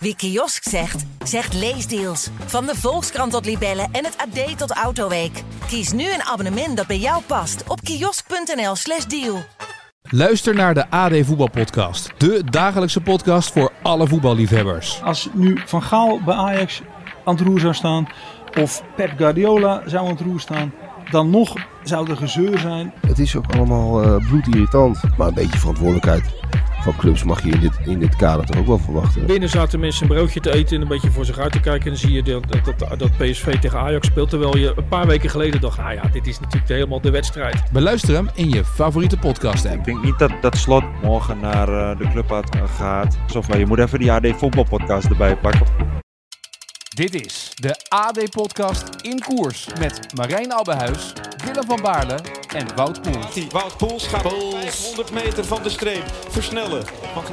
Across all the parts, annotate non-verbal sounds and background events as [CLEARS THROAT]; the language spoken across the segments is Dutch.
Wie kiosk zegt, zegt leesdeals. Van de Volkskrant tot Libellen en het AD tot Autoweek. Kies nu een abonnement dat bij jou past op kiosk.nl/slash deal. Luister naar de AD Voetbalpodcast. De dagelijkse podcast voor alle voetballiefhebbers. Als nu Van Gaal bij Ajax aan het roer zou staan, of Pep Guardiola zou aan het roer staan, dan nog zou er gezeur zijn. Het is ook allemaal uh, bloedirritant. Maar een beetje verantwoordelijkheid van clubs mag je in dit, in dit kader toch ook wel verwachten. Binnen zaten mensen een broodje te eten en een beetje voor zich uit te kijken. En dan zie je dat, dat, dat PSV tegen Ajax speelt. Terwijl je een paar weken geleden dacht, nou ja, dit is natuurlijk helemaal de wedstrijd. Beluister hem in je favoriete podcast app. Ik denk niet dat, dat Slot morgen naar uh, de club gaat. Of je moet even die AD voetbalpodcast erbij pakken. Dit is de AD-podcast in koers met Marijn Abbehuis, Willem van Baarle en Wout Poels. Wout Poels gaat Poels. 500 meter van de streep versnellen.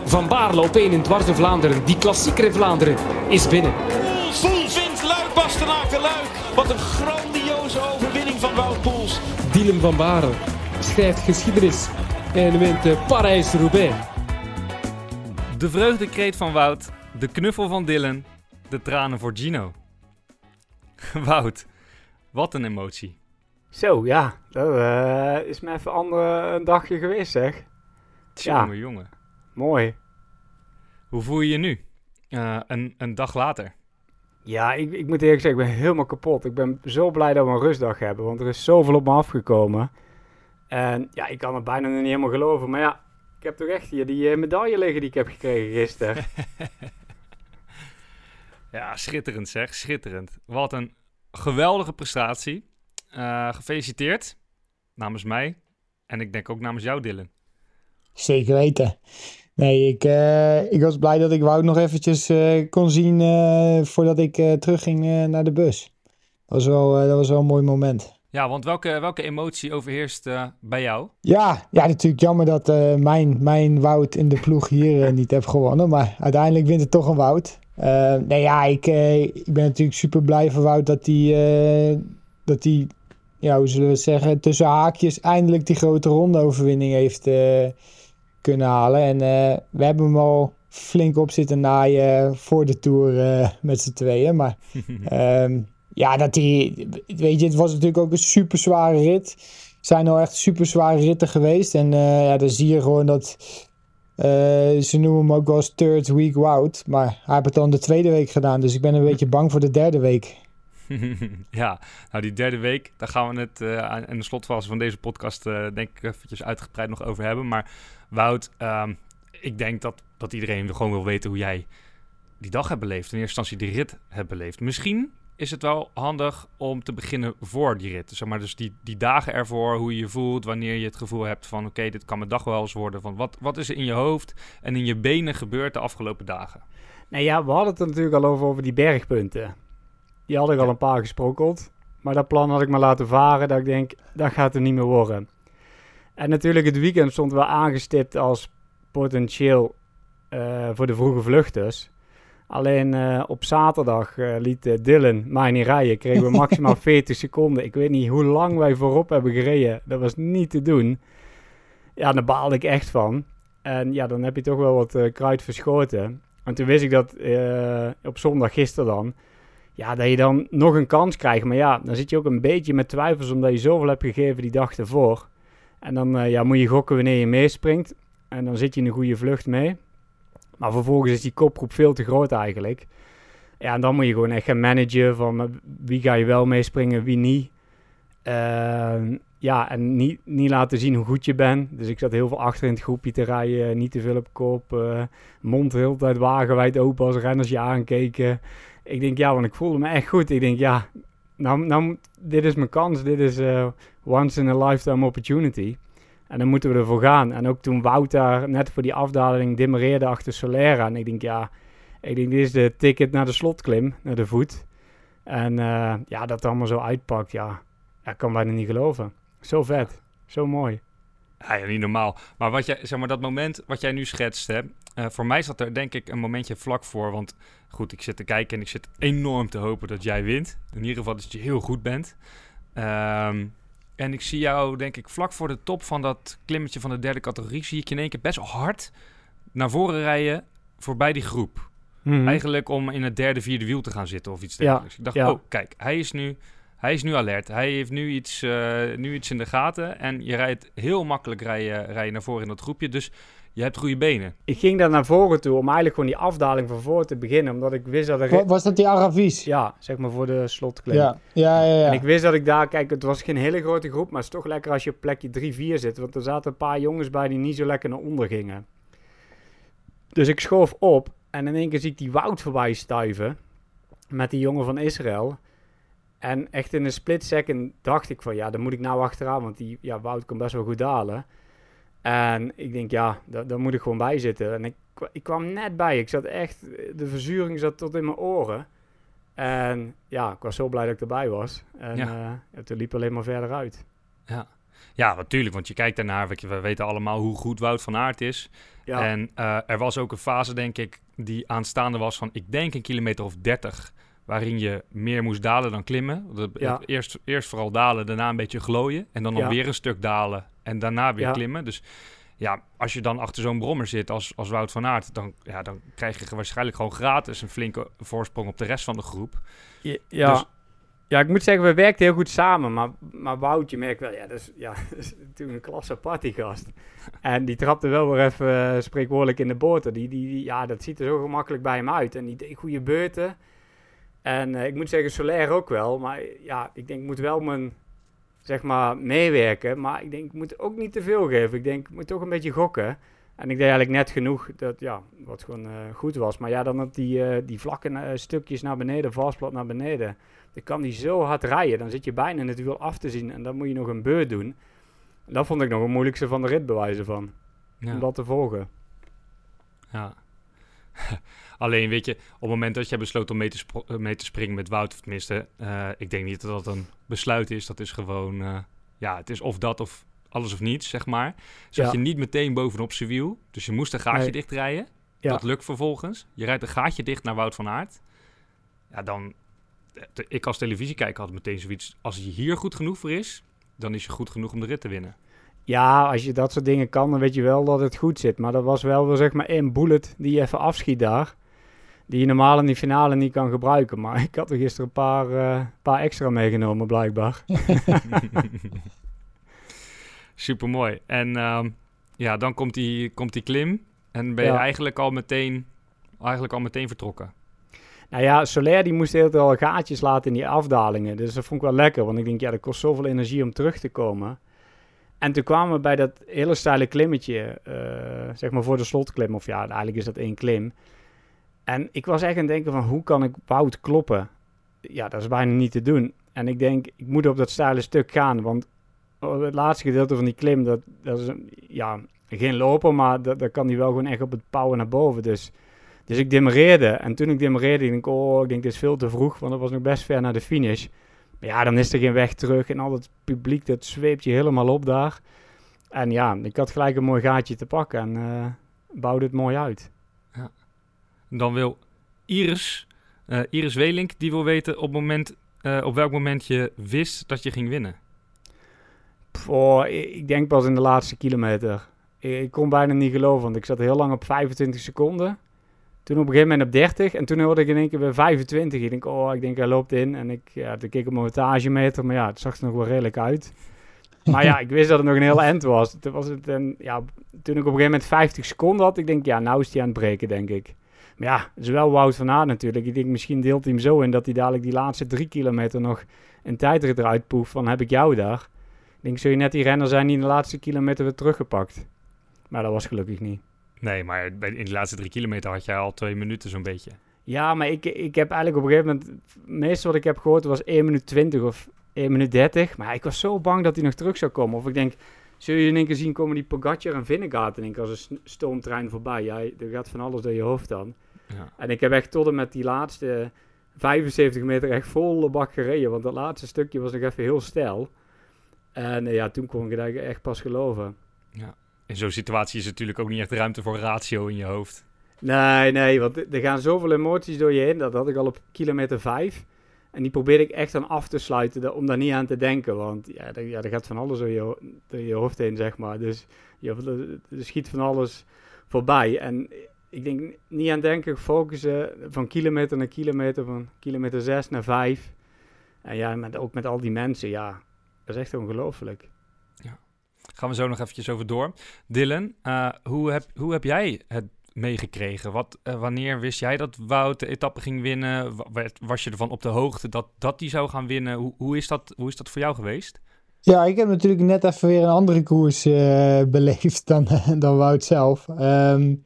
Van Baarle op 1 in dwars Vlaanderen. Die klassieker in Vlaanderen is binnen. Poels, Poels wint Luik, Bastenaken, Luik. Wat een grandioze overwinning van Wout Poels. Dylan van Baarle schrijft geschiedenis en wint Parijs-Roubaix. De vreugdekreet van Wout, de knuffel van Dylan de tranen voor Gino. [LAUGHS] Wout, wat een emotie. Zo, ja. Dat uh, is me even andere, een dagje geweest, zeg. Tjonge, ja. jongen. Mooi. Hoe voel je je nu? Uh, een, een dag later. Ja, ik, ik moet eerlijk zeggen, ik ben helemaal kapot. Ik ben zo blij dat we een rustdag hebben, want er is zoveel op me afgekomen. En ja, ik kan het bijna niet helemaal geloven. Maar ja, ik heb toch echt hier die uh, medaille liggen die ik heb gekregen gisteren. [LAUGHS] Ja, schitterend zeg, schitterend. Wat een geweldige prestatie. Uh, gefeliciteerd namens mij en ik denk ook namens jou, Dylan. Zeker weten. Nee, ik, uh, ik was blij dat ik Wout nog eventjes uh, kon zien voordat ik terugging naar de bus. Dat was, wel, dat was wel een mooi moment. Ja, want welke, welke emotie overheerst bij jou? Ja, ja, natuurlijk jammer dat mijn, mijn Wout in de ploeg hier niet heb gewonnen. Maar uiteindelijk wint het toch een Wout. Uh, nee, ja, ik, uh, ik ben natuurlijk super blij voor Wout dat hij, uh, dat hij, ja, hoe zullen we zeggen, tussen haakjes eindelijk die grote rondeoverwinning heeft kunnen halen. En we hebben hem al flink op zitten naaien voor de Tour met z'n tweeën. Maar um, [LAUGHS] ja, dat hij, weet je, het was natuurlijk ook een super zware rit. Het zijn al echt super zware ritten geweest. En ja, dan zie je gewoon dat ze noemen hem ook wel third week Wout. Maar hij heeft het dan de tweede week gedaan. Dus ik ben een beetje bang voor de derde week. [LAUGHS] ja, nou die derde week, daar gaan we het uh, aan de slotfase van deze podcast uh, denk ik eventjes uitgebreid nog over hebben. Maar Wout, um, ik denk dat, dat iedereen gewoon wil weten hoe jij die dag hebt beleefd. In eerste instantie die rit hebt beleefd. Misschien is het wel handig om te beginnen voor die rit. Zeg maar, dus die, die dagen ervoor, hoe je je voelt, wanneer je het gevoel hebt van... oké, dit kan mijn dag wel eens worden. Van wat, wat is er in je hoofd en in je benen gebeurd de afgelopen dagen? Nou ja, we hadden het er natuurlijk al over, over die bergpunten. Die had ik al een paar gesprokkeld. Maar dat plan had ik maar laten varen, dat ik denk, dat gaat er niet meer worden. En natuurlijk, het weekend stond wel aangestipt als potentieel uh, voor de vroege vluchters. Alleen uh, op zaterdag uh, liet uh, Dylan mij niet rijden. Kregen we maximaal [LAUGHS] 40 seconden. Ik weet niet hoe lang wij voorop hebben gereden. Dat was niet te doen. Ja, daar baalde ik echt van. En ja, dan heb je toch wel wat kruid verschoten. En toen wist ik dat op zondag gisteren dan... Ja, dat je dan nog een kans krijgt. Maar ja, dan zit je ook een beetje met twijfels... omdat je zoveel hebt gegeven die dag ervoor. En dan ja, moet je gokken wanneer je meespringt. En dan zit je in een goede vlucht mee. Maar vervolgens is die kopgroep veel te groot eigenlijk. Ja, en dan moet je gewoon echt gaan managen van eh, wie ga je wel meespringen, wie niet. Uh, ja, en niet, niet laten zien hoe goed je bent. Dus ik zat heel veel achter in het groepje te rijden, niet te veel op kop. Uh, mond de hele tijd wagenwijd open als renners je aankeken. Ik denk, ja, want ik voelde me echt goed. Ik denk, ja, nou, nou dit is mijn kans. Dit is uh, once in a lifetime opportunity. En dan moeten we ervoor gaan. En ook toen Wouter net voor die afdaling demereerde achter Solera. En ik denk, ja, ik denk, dit is de ticket naar de slotklim, naar de voet. En uh, ja, dat allemaal zo uitpakt, ja. ik kan bijna niet geloven. Zo vet, zo mooi. Ja, niet normaal. Maar wat jij, zeg maar, dat moment wat jij nu schetst, hè, uh, voor mij zat er denk ik een momentje vlak voor. Want goed, ik zit te kijken en ik zit enorm te hopen dat jij wint. In ieder geval dat je heel goed bent. Um, en ik zie jou, denk ik, vlak voor de top van dat klimmetje van de derde categorie... zie ik je in één keer best hard naar voren rijden voorbij die groep. Mhm. Eigenlijk om in het derde, vierde wiel te gaan zitten of iets Ja, dergelijks. Ik dacht, ja. oh, kijk, hij is nu, hij is nu alert. Hij heeft nu iets, eh, nu iets in de gaten. En je rijdt heel makkelijk rij je, rij je naar voren in dat groepje. Dus je hebt goede benen. Ik ging daar naar voren toe om eigenlijk gewoon die afdaling van voor te beginnen. Omdat ik wist dat er... Wa- Was dat die Aravis? Ja, zeg maar voor de slotklim. Ja, ja, ja. ja. En ik wist dat ik daar, kijk, het was geen hele grote groep, maar het is toch lekker als je op plekje 3-4 zit. Want er zaten een paar jongens bij die niet zo lekker naar onder gingen. Dus ik schoof op en in één keer zie ik die Wout voorbij stuiven met die jongen van Israël. En echt in een split second dacht ik van, ja, dan moet ik nou achteraan, want die ja, Wout kan best wel goed dalen. En ik denk, ja, daar, moet ik gewoon bij zitten. En ik, ik kwam net bij. Ik zat echt, de verzuring zat tot in mijn oren. En ja, ik was zo blij dat ik erbij was. En Ja. het liep alleen maar verder uit. Ja, ja natuurlijk. Want je kijkt daarnaar. We, we weten allemaal hoe goed Wout van Aert is. Ja. En eh, er was ook een fase, denk ik, die aanstaande was van, ik denk een kilometer of 30. Waarin je meer moest dalen dan klimmen. Ja. Eerst, eerst vooral dalen, daarna een beetje glooien. En dan nog Ja. weer een stuk dalen. En daarna weer Ja. klimmen. Dus ja, als je dan achter zo'n brommer zit als, als Wout van Aert, dan, ja, dan krijg je waarschijnlijk gewoon gratis een flinke voorsprong op de rest van de groep. Ja, ja. Dus- ja, ik moet zeggen, we werkten heel goed samen. Maar, maar Wout, je merkt wel, ja, dat is, ja, [LAUGHS] dat is natuurlijk een klasse partygast. En die trapte wel weer even eh, spreekwoordelijk in de boter. Die, die, die- ja, dat ziet er zo gemakkelijk bij hem uit. En die deed goede beurten. En eh, ik moet zeggen, Soler ook wel. Maar ja, ik denk, ik moet wel mijn, zeg maar, meewerken. Maar ik denk, ik moet ook niet te veel geven. Ik denk, ik moet toch een beetje gokken. En ik deed eigenlijk net genoeg dat, ja, wat gewoon eh, goed was. Maar ja, dan op die, eh, die vlakke stukjes naar beneden, vastplat naar beneden. Dan kan die zo hard rijden. Dan zit je bijna in het wiel af te zien. En dan moet je nog een beurt doen. En dat vond ik nog het moeilijkste van de rit bewijzen van. Ja. Om dat te volgen. Ja. [LAUGHS] Alleen weet je, op het moment dat jij besloot om mee te, eh, mee te springen met Wout, of tenminste, eh, ik denk niet dat dat een besluit is. Dat is gewoon, eh, ja, het is of dat of alles of niets, zeg maar. Zat Ja. je niet meteen bovenop zijn wiel, dus je moest een gaatje Nee. dichtrijden. Ja. Dat lukt vervolgens. Je rijdt een gaatje dicht naar Wout van Aert. Ja, dan, ik als televisiekijker had meteen zoiets, als hij hier goed genoeg voor is, dan is je goed genoeg om de rit te winnen. Ja, als je dat soort dingen kan, dan weet je wel dat het goed zit. Maar dat was wel weer zeg maar één bullet die je even afschiet daar. Die je normaal in die finale niet kan gebruiken. Maar ik had er gisteren een paar, eh, paar extra meegenomen, blijkbaar. [LAUGHS] [LAUGHS] Super mooi. En ehm, ja, dan komt die, komt die klim. En ben je Ja. eigenlijk al meteen, eigenlijk al meteen vertrokken. Nou ja, Soler die moest heel veel gaatjes laten in die afdalingen. Dus dat vond ik wel lekker. Want ik denk, ja, dat kost zoveel energie om terug te komen. En toen kwamen we bij dat hele steile klimmetje. eh, zeg maar voor de slotklim. Of ja, eigenlijk is dat één klim. En ik was echt aan het denken van, hoe kan ik Wout kloppen? Ja, dat is bijna niet te doen. En ik denk, ik moet op dat steile stuk gaan. Want oh, het laatste gedeelte van die klim, dat, dat is ja, geen loper. Maar dat, dat kan hij wel gewoon echt op het pauwen naar boven. Dus... Dus ik demereerde. En toen ik demereerde, denk ik, oh, ik denk dit is veel te vroeg, want het was nog best ver naar de finish. Ja, dan is er geen weg terug. En al het publiek, dat zweept je helemaal op daar. En ja, ik had gelijk een mooi gaatje te pakken en eh, bouwde het mooi uit. Dan wil Iris, eh, Iris Welink, die wil weten op, moment, eh, op welk moment je wist dat je ging winnen. Oh, ik ik denk pas in de laatste kilometer. Ik, ik kon bijna niet geloven, want ik zat heel lang op 25 seconden. Toen op een gegeven moment op 30 en toen hoorde ik in één keer weer 25. Ik denk, oh, ik denk hij loopt in. En ik, ja, toen keek ik op mijn wattagemeter, maar ja, het zag er nog wel redelijk uit. [LAUGHS] Maar ja, ik wist dat het nog een heel eind was. Toen, was het een, ja, toen ik op een gegeven moment 50 seconden had, ik denk, ja, nou is hij aan het breken, denk ik. Maar ja, het is wel Wout van Aert natuurlijk. Ik denk, misschien deelt hij hem zo in dat hij dadelijk die laatste drie kilometer nog een tijdrit eruit poeft van, heb ik jou daar? Ik denk, zul je net die renner zijn die in de laatste kilometer weer teruggepakt. Maar dat was gelukkig niet. Nee, maar in de laatste drie kilometer had jij al twee minuten zo'n beetje. Ja, maar ik, ik heb eigenlijk op een gegeven moment... Het meeste wat ik heb gehoord was 1 minuut 20 of 1 minuut 30. Maar ik was zo bang dat hij nog terug zou komen. Of ik denk, zul je in één keer zien komen die Pogacar en Vingegaard in één keer als een stoomtrein voorbij. Ja, er gaat van alles door je hoofd dan. Ja. En ik heb echt tot en met die laatste 75 meter echt volle bak gereden. Want dat laatste stukje was nog even heel stijl. En eh, ja, toen kon ik het eigenlijk echt pas geloven. Ja. In zo'n situatie is natuurlijk ook niet echt ruimte voor ratio in je hoofd. Nee, nee, want er gaan zoveel emoties door je heen. Dat had ik al op kilometer 5. En die probeerde ik echt aan af te sluiten om daar niet aan te denken. Want ja, er, ja, er gaat van alles door je, door je hoofd heen, zeg maar. Dus je, er, schiet van alles voorbij. En ik denk niet aan denken, focussen van kilometer naar kilometer, van kilometer 6 naar 5. En ja, met, ook met al die mensen, ja, dat is echt ongelooflijk. Gaan we zo nog eventjes over door. Dylan, uh, hoe, heb, hoe heb jij het meegekregen? Wat, uh, wanneer wist jij dat Wout de etappe ging winnen? Was je ervan op de hoogte dat, dat die zou gaan winnen? Hoe, hoe, is dat, hoe is dat voor jou geweest? Ja, ik heb natuurlijk net even weer een andere koers uh, beleefd dan, [LAUGHS] dan Wout zelf. Um,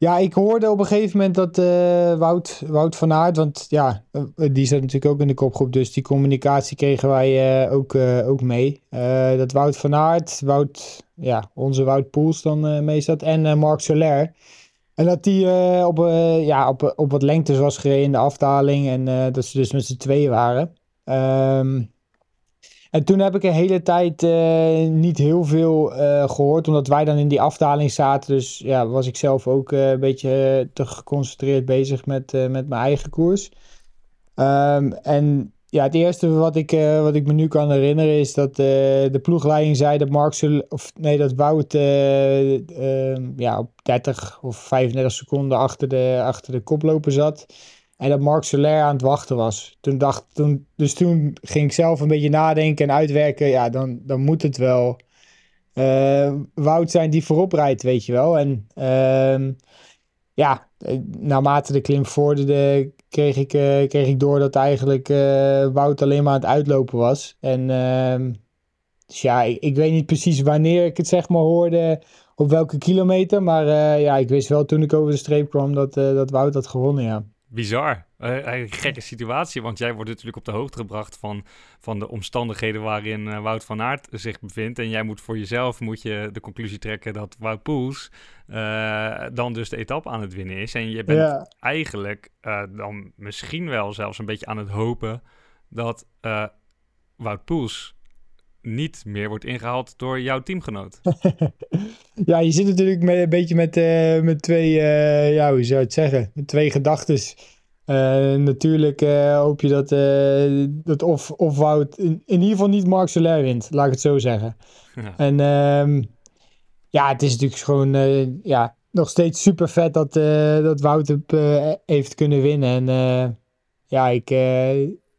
ja, ik hoorde op een gegeven moment dat uh, Wout, Wout van Aert, want ja, die zat natuurlijk ook in de kopgroep, dus die communicatie kregen wij uh, ook, ook mee. dat Wout van Aert, Wout, ja, onze Wout Poels dan mee zat en Marc Soler. En dat die op, ja, op, op wat lengtes was gereden in de afdaling en dat ze dus met z'n tweeën waren. Um, en toen heb ik een hele tijd uh, niet heel veel uh, gehoord, omdat wij dan in die afdaling zaten. Dus ja, was ik zelf ook uh, een beetje te geconcentreerd bezig met, met mijn eigen koers. Um, en ja, het eerste wat ik, wat ik me nu kan herinneren is dat de ploegleiding zei dat Mark, of nee, dat Wout ehm, ja, op 30 of 35 seconden achter de, achter de koploper zat. En dat Mark Soler aan het wachten was. Toen dacht, toen, dus toen ging ik zelf een beetje nadenken en uitwerken. Ja, dan, dan moet het wel uh, Wout zijn die voorop rijdt, weet je wel. En uh, ja, naarmate de klim vorderde, kreeg ik, uh, kreeg ik door dat eigenlijk Wout alleen maar aan het uitlopen was. En ehm, dus ja, ik, ik, weet niet precies wanneer ik het zeg maar hoorde, op welke kilometer. Maar ja, ik wist wel toen ik over de streep kwam dat, dat Wout had gewonnen, ja. Bizar. Uh, een gekke situatie, want jij wordt natuurlijk op de hoogte gebracht van, van de omstandigheden waarin uh, Wout van Aert zich bevindt. En jij moet voor jezelf moet je de conclusie trekken dat Wout Poels uh, dan dus de etappe aan het winnen is. En je bent ja. eigenlijk dan misschien wel zelfs een beetje aan het hopen dat Wout Poels niet meer wordt ingehaald door jouw teamgenoot. [LAUGHS] ja, je zit natuurlijk met, een beetje met, uh, met twee, uh, ja, hoe zou je het zeggen, met twee gedachten. Uh, natuurlijk hoop je dat, dat of, of Wout in, in, ieder geval niet Mark Soler wint, laat ik het zo zeggen. Ja. En um, ja, het is natuurlijk gewoon ja, nog steeds super vet dat, dat Wout heeft kunnen winnen. En ja, ik,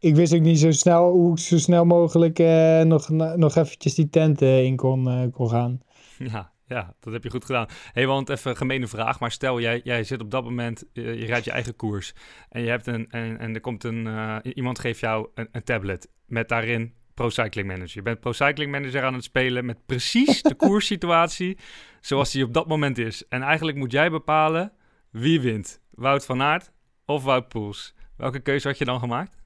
ik wist ook niet zo snel hoe ik zo snel mogelijk uh, nog, nog eventjes die tent uh, in kon, uh, kon gaan. [LAUGHS] Ja, ja, dat heb je goed gedaan. hey, want even een gemene vraag, maar stel jij, jij zit op dat moment, je rijdt je eigen koers en je hebt een en, en er komt een iemand geeft jou een, een, tablet met daarin Pro Cycling Manager. Je bent Pro Cycling Manager aan het spelen met precies de [LAUGHS] koerssituatie zoals die op dat moment is. En eigenlijk moet jij bepalen wie wint, Wout van Aert of Wout Poels. Welke keuze had je dan gemaakt?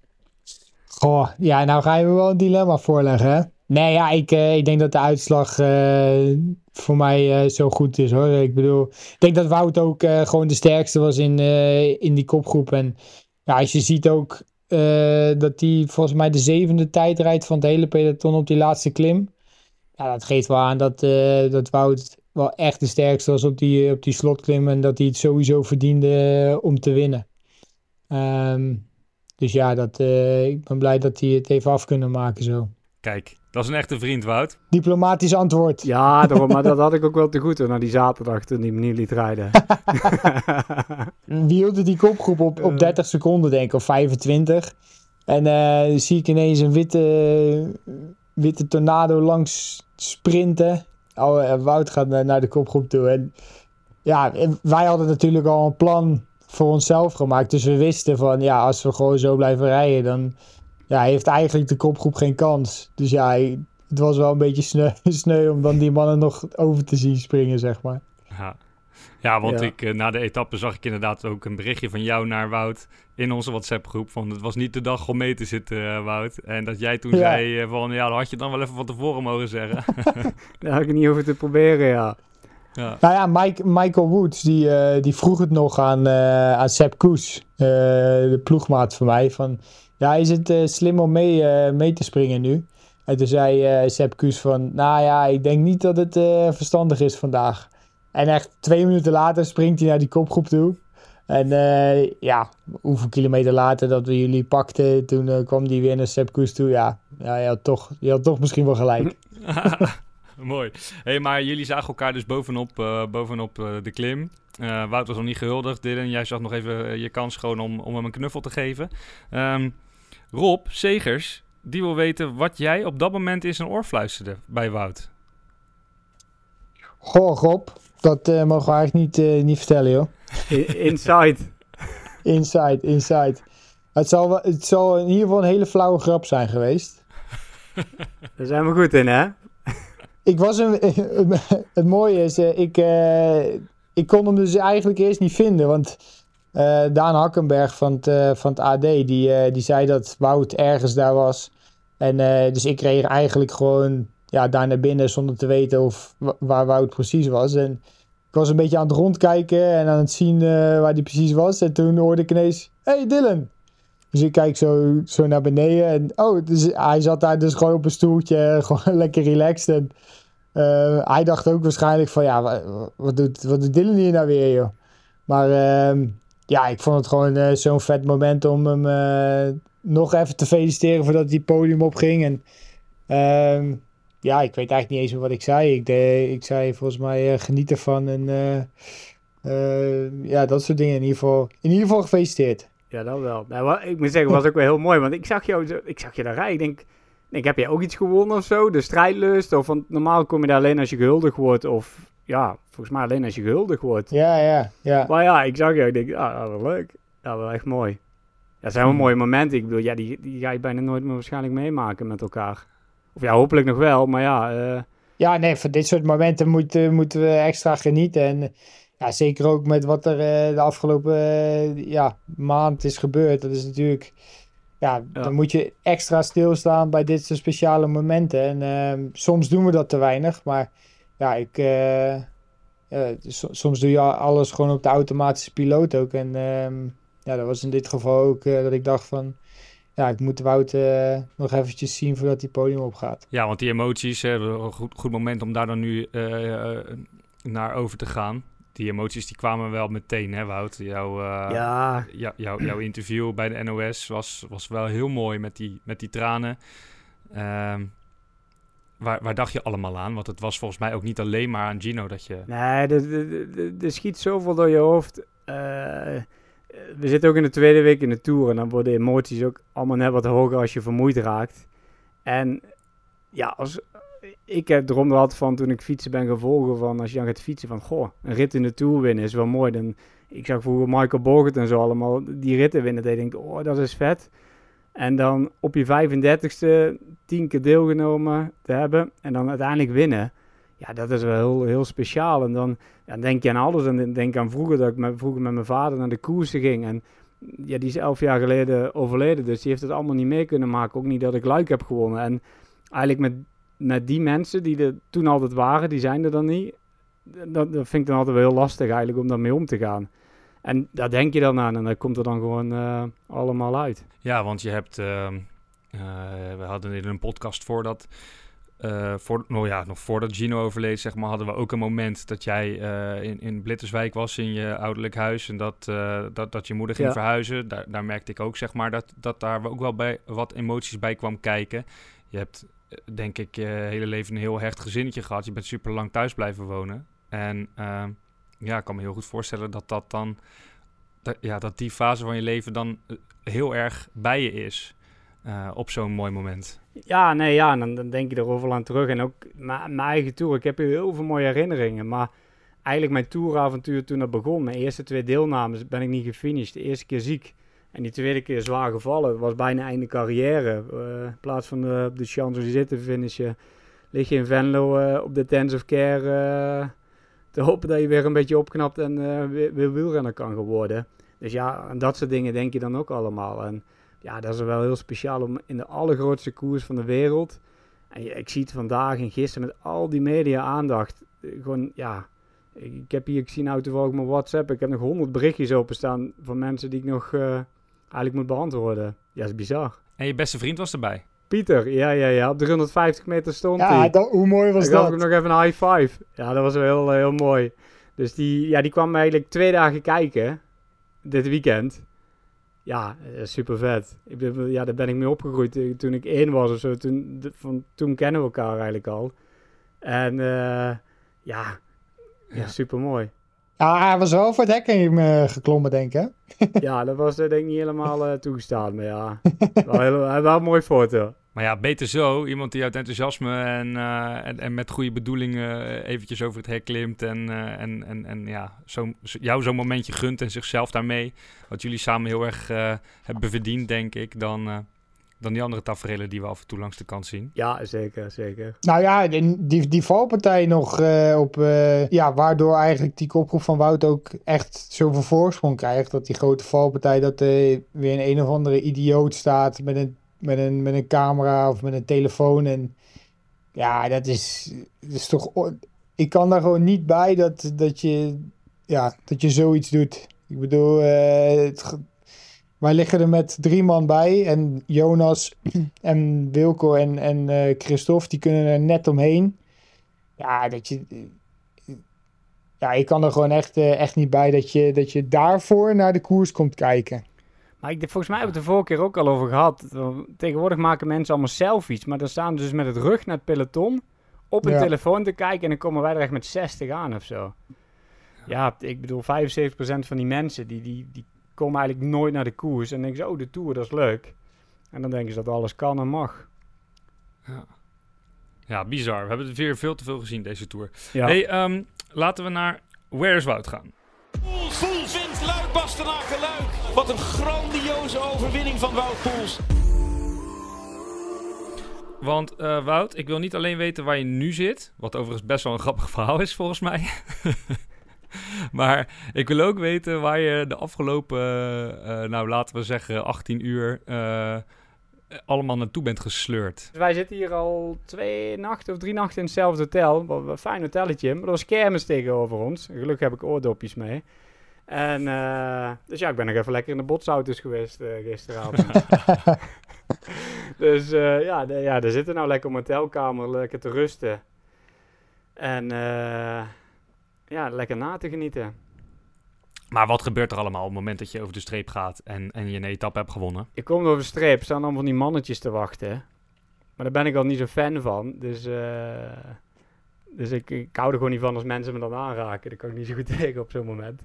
Goh, ja, nou ga je me wel een dilemma voorleggen, hè? Nee, ja, ik, uh, ik denk dat de uitslag uh, voor mij uh, zo goed is, hoor. Ik bedoel, ik denk dat Wout ook gewoon de sterkste was in, in die kopgroep. En ja, als je ziet ook dat hij volgens mij de zevende tijd rijdt van het hele peloton op die laatste klim. Ja, dat geeft wel aan dat, dat Wout wel echt de sterkste was op die, op die slotklim. En dat hij het sowieso verdiende om te winnen. Um, dus ja, dat, uh, ik ben blij dat hij het even af kunnen maken zo. Kijk, dat is een echte vriend, Wout. Diplomatisch antwoord. Ja, daarom, maar dat had ik ook wel te goed na die zaterdag toen hij me niet liet rijden. [LAUGHS] Wie hield die kopgroep op, op 30 seconden, denk ik, of 25. En uh, zie ik ineens een witte, witte tornado langs sprinten. Oh, Wout gaat naar, naar de kopgroep toe. En ja, wij hadden natuurlijk al een plan voor onszelf gemaakt. Dus we wisten van ja, als we gewoon zo blijven rijden, dan ja, heeft eigenlijk de kopgroep geen kans. Dus ja, het was wel een beetje sneu, [LAUGHS] sneu om dan die mannen nog over te zien springen, zeg maar. Ja, ja want Ik, uh, na de etappe zag ik inderdaad ook een berichtje van jou naar Wout in onze WhatsApp-groep. Van het was niet de dag om mee te zitten, uh, Wout. En dat jij toen ja. zei uh, van ja, dat had je dan wel even van tevoren mogen zeggen. [LAUGHS] Daar had ik niet over te proberen, ja. Ja. Nou ja, Mike, Michael Woods die, uh, die vroeg het nog aan, uh, aan Sepp Koes, uh, de ploegmaat van mij. Van, ja, is het slim om mee, mee te springen nu? En toen zei Sepp Koes van, nou ja, ik denk niet dat het verstandig is vandaag. En echt twee minuten later springt hij naar die kopgroep toe. En ja, hoeveel kilometer later dat we jullie pakten, toen kwam die weer naar Sepp Koes toe. Ja, ja je, had toch, je had toch misschien wel gelijk. [LAUGHS] [LAUGHS] Mooi. Hey, maar jullie zagen elkaar dus bovenop, uh, bovenop uh, de klim. Uh, Wout was nog niet gehuldigd. Dylan, jij zag nog even je kans gewoon om, om hem een knuffel te geven. Um, Rob Segers, die wil weten wat jij op dat moment in zijn oor fluisterde bij Wout. Goh, Rob, dat uh, mogen we eigenlijk niet, uh, niet vertellen, joh. Inside. [LAUGHS] inside, inside. Het zal, wel, het zal in ieder geval een hele flauwe grap zijn geweest. Daar zijn we goed in, hè? Ik was een, [LAUGHS] het mooie is, uh, ik, ik kon hem dus eigenlijk eerst niet vinden, want Daan Hakkenberg van het, van het AD, die, die zei dat Wout ergens daar was. En dus ik kreeg eigenlijk gewoon ja, daar naar binnen zonder te weten of, waar Wout precies was. En ik was een beetje aan het rondkijken en aan het zien waar hij precies was. En toen hoorde ik ineens, hey Dylan. Dus ik kijk zo, zo naar beneden en oh, dus hij zat daar dus gewoon op een stoeltje, [LAUGHS] gewoon lekker relaxed. En uh, hij dacht ook waarschijnlijk van, ja, wat, doet, wat doet Dylan hier nou weer, joh? Maar uh, ja, ik vond het gewoon uh, zo'n vet moment om hem nog even te feliciteren voordat hij het podium opging. En ehm, ja, ik weet eigenlijk niet eens meer wat ik zei. Ik, de, ik zei volgens mij geniet ervan en ja, dat soort dingen. In ieder geval, in ieder geval gefeliciteerd. Ja, dat wel. Nou, ik moet zeggen, het was ook wel heel mooi. Want ik zag jou, ik zag je daar rijden. Ik denk, denk, heb jij ook iets gewonnen of zo? De strijdlust? Of want normaal kom je daar alleen als je gehuldigd wordt. Of ja, volgens mij alleen als je gehuldigd wordt. Ja, ja, ja. Maar ja, ik zag jou. Ik denk, ah, wel leuk. Ja, wel echt mooi. Ja, dat zijn wel mooie momenten. Ik bedoel, ja, die, die ga je bijna nooit meer waarschijnlijk meemaken met elkaar. Of ja, hopelijk nog wel, maar ja. Uh... Ja, nee, van dit soort momenten moet, moeten we extra genieten. En ja, zeker ook met wat er uh, de afgelopen uh, ja, maand is gebeurd. Dat is natuurlijk. Ja, ja, dan moet je extra stilstaan bij dit soort speciale momenten. En ehm, soms doen we dat te weinig, maar ja, ik. soms doe je alles gewoon op de automatische piloot ook. En ehm, ja, dat was in dit geval ook dat ik dacht van ja, ik moet Wout nog eventjes zien voordat hij podium opgaat. Ja, want die emoties, een goed, goed moment om daar dan nu naar over te gaan. Die emoties die kwamen wel meteen, hè Wout? Jouw, ja. jouw, jouw interview bij de NOS was, was wel heel mooi met die, met die tranen. Ehm, waar, waar dacht je allemaal aan? Want het was volgens mij ook niet alleen maar aan Gino dat je... Nee, er schiet zoveel door je hoofd we zitten ook in de tweede week in de Tour en dan worden emoties ook allemaal net wat hoger als je vermoeid raakt. En ja, als, ik heb erom gehad van toen ik fietsen ben gevolgen van als je dan gaat fietsen van goh, een rit in de Tour winnen is wel mooi. Dan, ik zag vroeger Michael Borgert en zo allemaal die ritten winnen. Dat ik denk, oh dat is vet. En dan op je 35ste tien keer deelgenomen te hebben en dan uiteindelijk winnen. Ja, dat is wel heel, heel speciaal. En dan denk je aan alles. En denk aan vroeger dat ik met, vroeger met mijn vader naar de koersen ging. En ja, die is elf jaar geleden overleden. Dus die heeft het allemaal niet mee kunnen maken. Ook niet dat ik Luik heb gewonnen. En eigenlijk met, met die mensen die er toen altijd waren, die zijn er dan niet. Dat, dat vind ik dan altijd wel heel lastig eigenlijk om daarmee om te gaan. En daar denk je dan aan en dat komt er dan gewoon uh, allemaal uit. Ja, want je hebt... Uh, uh, we hadden in een podcast voordat uh, voor, nou ja, nog voordat Gino overleed, zeg maar, hadden we ook een moment dat jij in, in Blitterswijk was in je ouderlijk huis en dat, dat, dat je moeder ging ja. verhuizen. Daar, daar merkte ik ook, zeg maar, dat, dat daar ook wel bij, wat emoties bij kwam kijken. Je hebt, denk ik, je hele leven een heel hecht gezinnetje gehad. Je bent super lang thuis blijven wonen. En ehm, ja, ik kan me heel goed voorstellen dat dat dan, ja, dat die fase van je leven dan heel erg bij je is op zo'n mooi moment. Ja, nee, ja, dan, dan denk je er overal aan terug. En ook mijn eigen tour. Ik heb hier heel veel mooie herinneringen. Maar eigenlijk mijn touravontuur toen dat begon, mijn eerste twee deelnames, ben ik niet gefinished. De eerste keer ziek. En die tweede keer zwaar gevallen. Was bijna einde carrière. Uh, in plaats van uh, op de Champs-Élysées te finishen, lig je in Venlo uh, op de Tens of Care te hopen dat je weer een beetje opknapt en weer, weer wielrenner kan worden. Dus ja, en dat soort dingen denk je dan ook allemaal. En ja, dat is wel heel speciaal om in de allergrootste koers van de wereld. En ik zie het vandaag en gisteren met al die media-aandacht. Gewoon, ja. Ik heb hier, ik zie nou toevallig mijn WhatsApp. Ik heb nog honderd berichtjes openstaan van mensen die ik nog eigenlijk moet beantwoorden. Ja, dat is bizar. En je beste vriend was erbij? Pieter, ja, ja, ja. Op 350 meter stond ja, hij. Dat, hoe mooi was ik dat? Ik nog even een high five. Ja, dat was wel heel, heel mooi. Dus die, ja, die kwam eigenlijk twee dagen kijken. Dit weekend. Ja, super vet. Ik ben, ja, daar ben ik mee opgegroeid toen ik één was of zo. Toen, van, toen kennen we elkaar eigenlijk al. En eh, ja, ja, super mooi. Ja, hij was wel voor het hek heen eh, geklommen, denk ik. hè? [LAUGHS] ja, dat was eh, denk ik niet helemaal eh, toegestaan. Maar ja, wel, heel, wel een mooi foto. Maar ja, beter zo. Iemand die uit enthousiasme en, eh, en, en met goede bedoelingen eventjes over het hek klimt. En, eh, en, en, en ja, zo, jou zo'n momentje gunt en zichzelf daarmee. Wat jullie samen heel erg eh, hebben verdiend, denk ik. Dan, eh, dan die andere tafereelen die we af en toe langs de kant zien. Ja, zeker, zeker. Nou ja, die, die, die valpartij nog eh, op... eh, ja, waardoor eigenlijk die kopgroep van Wout ook echt zoveel voorsprong krijgt. Dat die grote valpartij, dat er weer een een of andere idioot staat met een, met een, met een camera of met een telefoon. En ja, dat is, dat is toch... Ik kan daar gewoon niet bij dat, dat, je, ja, dat je zoiets doet. Ik bedoel, eh, het wij liggen er met drie man bij. En Jonas [CLEARS THROAT] en Wilco en, en eh, Christophe, die kunnen er net omheen. Ja, dat je... Ja, ik kan er gewoon echt, eh, echt niet bij dat je, dat je daarvoor naar de koers komt kijken. Maar ik, volgens mij hebben we het de vorige keer ook al over gehad. Tegenwoordig maken mensen allemaal selfies. Maar dan staan ze dus met het rug naar het peloton. Op een Ja. telefoon te kijken. En dan komen wij er echt met 60 aan of zo. Ja, ik bedoel, 75% van die mensen die, die, die komen eigenlijk nooit naar de koers. En denken ze, oh, de Tour, dat is leuk. En dan denken ze dat alles kan en mag. Ja. Ja, bizar. We hebben het weer veel te veel gezien deze tour. Ja. Hey, ehm, laten we naar Where's Wout gaan. Poels wint Luik Bastenaken Luik. Wat een grandioze overwinning van Wout Poels. Want eh, Wout, ik wil niet alleen weten waar je nu zit. Wat overigens best wel een grappig verhaal is volgens mij. [LAUGHS] [LAUGHS] maar ik wil ook weten waar je de afgelopen, eh, nou laten we zeggen 18 uur, eh, allemaal naartoe bent gesleurd. Dus wij zitten hier al twee nachten of drie nachten in hetzelfde hotel. Wat een fijn hotelletje. Maar er was kermis tegenover ons. Gelukkig heb ik oordopjes mee. En eh, dus ja, ik ben nog even lekker in de botsauto's geweest eh, gisteravond. [LAUGHS] [LAUGHS] dus eh, ja, de- ja, daar zitten nou lekker op mijn hotelkamer, lekker te rusten. En eh, ja, lekker na te genieten. Maar wat gebeurt er allemaal op het moment dat je over de streep gaat en, en je een etappe hebt gewonnen? Ik kom over de streep, staan allemaal van die mannetjes te wachten. Maar daar ben ik al niet zo fan van. Dus, eh, dus ik, ik hou er gewoon niet van als mensen me dan aanraken. Daar kan ik niet zo goed [LAUGHS] tegen op zo'n moment.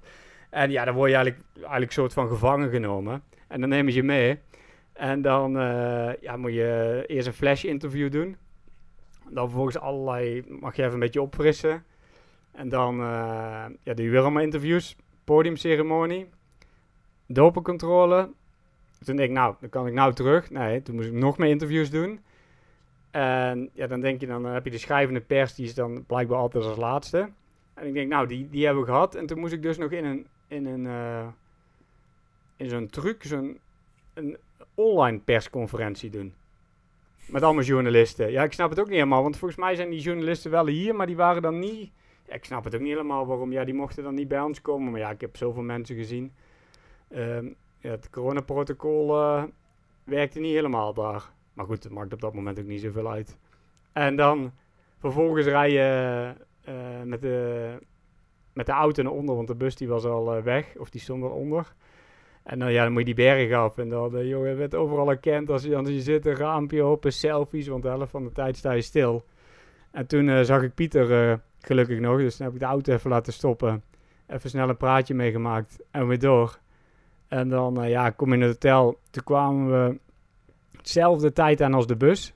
En ja, dan word je eigenlijk, eigenlijk soort van gevangen genomen. En dan nemen ze je mee. En dan eh, ja, moet je eerst een flash interview doen. Dan vervolgens allerlei, mag je even een beetje opfrissen. En dan eh, ja, doe je weer allemaal interviews. Podiumceremonie. Dopencontrole. Toen denk ik, nou, dan kan ik nou terug. Nee, toen moest ik nog meer interviews doen. En ja, dan denk je, dan heb je de schrijvende pers, die is dan blijkbaar altijd als laatste. En ik denk, nou, die, die hebben we gehad. En toen moest ik dus nog in een, in een, eh, in zo'n truc, zo'n een online persconferentie doen. Met allemaal journalisten. Ja, ik snap het ook niet helemaal, want volgens mij zijn die journalisten wel hier, maar die waren dan niet... Ik snap het ook niet helemaal waarom. Ja, die mochten dan niet bij ons komen. Maar ja, ik heb zoveel mensen gezien. Ja, het coronaprotocol eh werkte niet helemaal daar. Maar goed, het maakt op dat moment ook niet zoveel uit. En dan vervolgens rij je eh, met, de, met de auto naar onder, want de bus die was al eh, weg, of die stond al onder. En dan, ja, dan moet je die berg af. En dan, uh, jongen, werd overal herkend als je, als je zit, een raampje open, selfies, want de helft van de tijd sta je stil. En toen zag ik Pieter gelukkig nog, dus heb ik de auto even laten stoppen. Even snel een praatje meegemaakt en weer door. En dan uh, ja, kom in het hotel. Toen kwamen we hetzelfde tijd aan als de bus.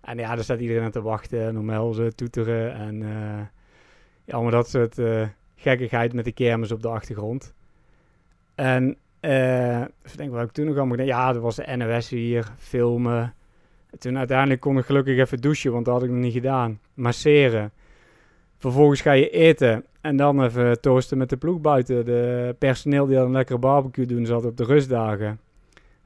En ja, daar staat iedereen aan te wachten en omhelzen, toeteren en uh, ja, allemaal dat soort uh, gekkigheid met de kermis op de achtergrond. En uh, ik ik toen nog allemaal gedaan. Ja, er was de NOS hier, filmen. En toen uiteindelijk kon ik gelukkig even douchen, want dat had ik nog niet gedaan. Masseren. Vervolgens ga je eten. En dan even toosten met de ploeg buiten. De personeel die al een lekkere barbecue doen zat op de rustdagen.